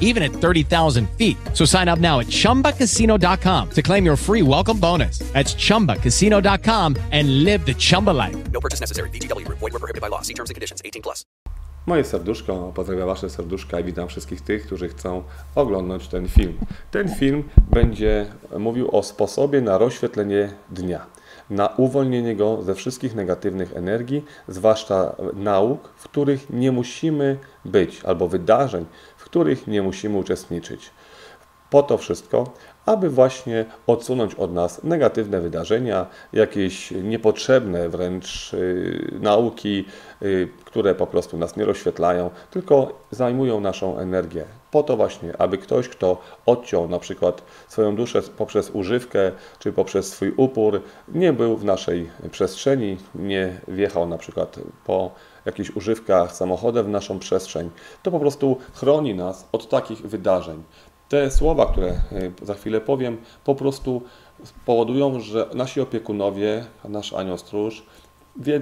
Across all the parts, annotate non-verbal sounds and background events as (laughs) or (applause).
even at 30,000 feet. So sign up now at ChumbaCasino.com to claim your free welcome bonus. That's ChumbaCasino.com and live the Chumba life. No purchase necessary. VGW. Void were prohibited by law. See terms and conditions. 18 plus. Moje serduszko pozdrawia Wasze serduszka i witam wszystkich tych, którzy chcą oglądać ten film. Ten film będzie mówił o sposobie na rozświetlenie dnia, na uwolnienie go ze wszystkich negatywnych energii, zwłaszcza nauk, w których nie musimy być, albo wydarzeń, w których nie musimy uczestniczyć. Po to wszystko, aby właśnie odsunąć od nas negatywne wydarzenia, jakieś niepotrzebne wręcz yy, nauki, yy, które po prostu nas nie rozświetlają, tylko zajmują naszą energię. Po to właśnie, aby ktoś, kto odciął na przykład swoją duszę poprzez używkę czy poprzez swój upór, nie był w naszej przestrzeni, nie wjechał na przykład po jakichś używkach samochodem w naszą przestrzeń, to po prostu chroni nas od takich wydarzeń. Te słowa, które e, za chwilę powiem, po prostu powodują, że nasi opiekunowie, nasz anioł stróż,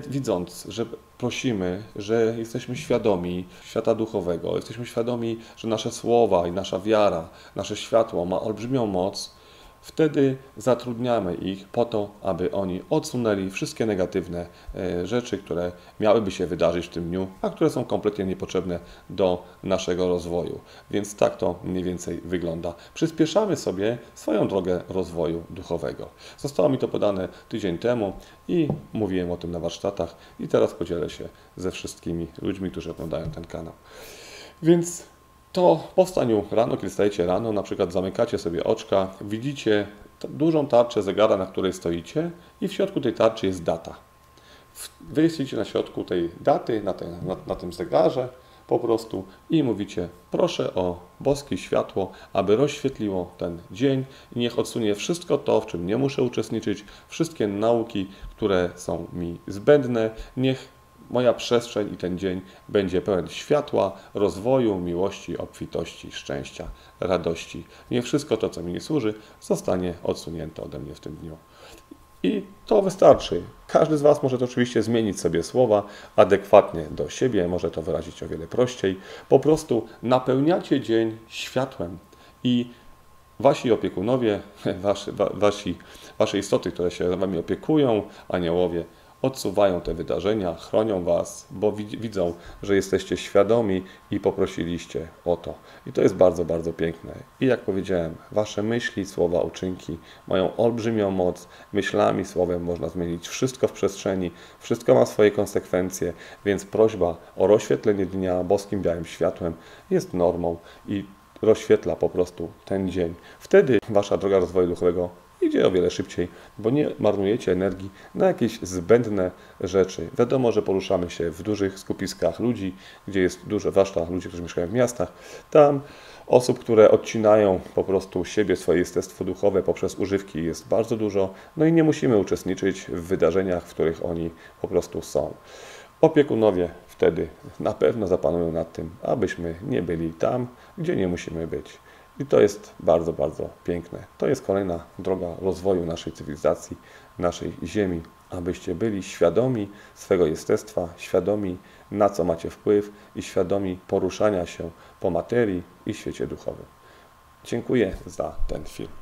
widząc, że prosimy, że jesteśmy świadomi świata duchowego, jesteśmy świadomi, że nasze słowa i nasza wiara, nasze światło ma olbrzymią moc, Wtedy zatrudniamy ich po to, aby oni odsunęli wszystkie negatywne e, rzeczy, które miałyby się wydarzyć w tym dniu, a które są kompletnie niepotrzebne do naszego rozwoju. Więc tak to mniej więcej wygląda. Przyspieszamy sobie swoją drogę rozwoju duchowego. Zostało mi to podane tydzień temu i mówiłem o tym na warsztatach i teraz podzielę się ze wszystkimi ludźmi, którzy oglądają ten kanał. Więc to po wstaniu rano, kiedy stajecie rano, na przykład zamykacie sobie oczka, widzicie dużą tarczę zegara, na której stoicie i w środku tej tarczy jest data. Wy jesteście na środku tej daty, na, ten, na, na tym zegarze po prostu i mówicie proszę o boskie światło, aby rozświetliło ten dzień i niech odsunie wszystko to, w czym nie muszę uczestniczyć, wszystkie nauki, które są mi zbędne, niech moja przestrzeń i ten dzień będzie pełen światła, rozwoju, miłości, obfitości, szczęścia, radości. Nie wszystko to, co mi nie służy, zostanie odsunięte ode mnie w tym dniu. I to wystarczy. Każdy z Was może to oczywiście zmienić sobie słowa adekwatnie do siebie, może to wyrazić o wiele prościej. Po prostu napełniacie dzień światłem i Wasi opiekunowie, (laughs) wasi, wasi, wasze istoty, które się Wami opiekują, aniołowie, odsuwają te wydarzenia, chronią Was, bo widzą, że jesteście świadomi i poprosiliście o to. I to jest bardzo, bardzo piękne. I jak powiedziałem, Wasze myśli, słowa, uczynki mają olbrzymią moc. Myślami, słowem można zmienić wszystko w przestrzeni, wszystko ma swoje konsekwencje, więc prośba o rozświetlenie dnia boskim białym światłem jest normą i rozświetla po prostu ten dzień. Wtedy Wasza droga rozwoju duchowego idzie o wiele szybciej, bo nie marnujecie energii na jakieś zbędne rzeczy. Wiadomo, że poruszamy się w dużych skupiskach ludzi, gdzie jest dużo, zwłaszcza ludzie, którzy mieszkają w miastach. Tam osób, które odcinają po prostu siebie, swoje jestestwo duchowe poprzez używki jest bardzo dużo, no i nie musimy uczestniczyć w wydarzeniach, w których oni po prostu są. Opiekunowie wtedy na pewno zapanują nad tym, abyśmy nie byli tam, gdzie nie musimy być. I to jest bardzo, bardzo piękne. To jest kolejna droga rozwoju naszej cywilizacji, naszej ziemi, abyście byli świadomi swego jestestwa, świadomi na co macie wpływ i świadomi poruszania się po materii i świecie duchowym. Dziękuję za ten film.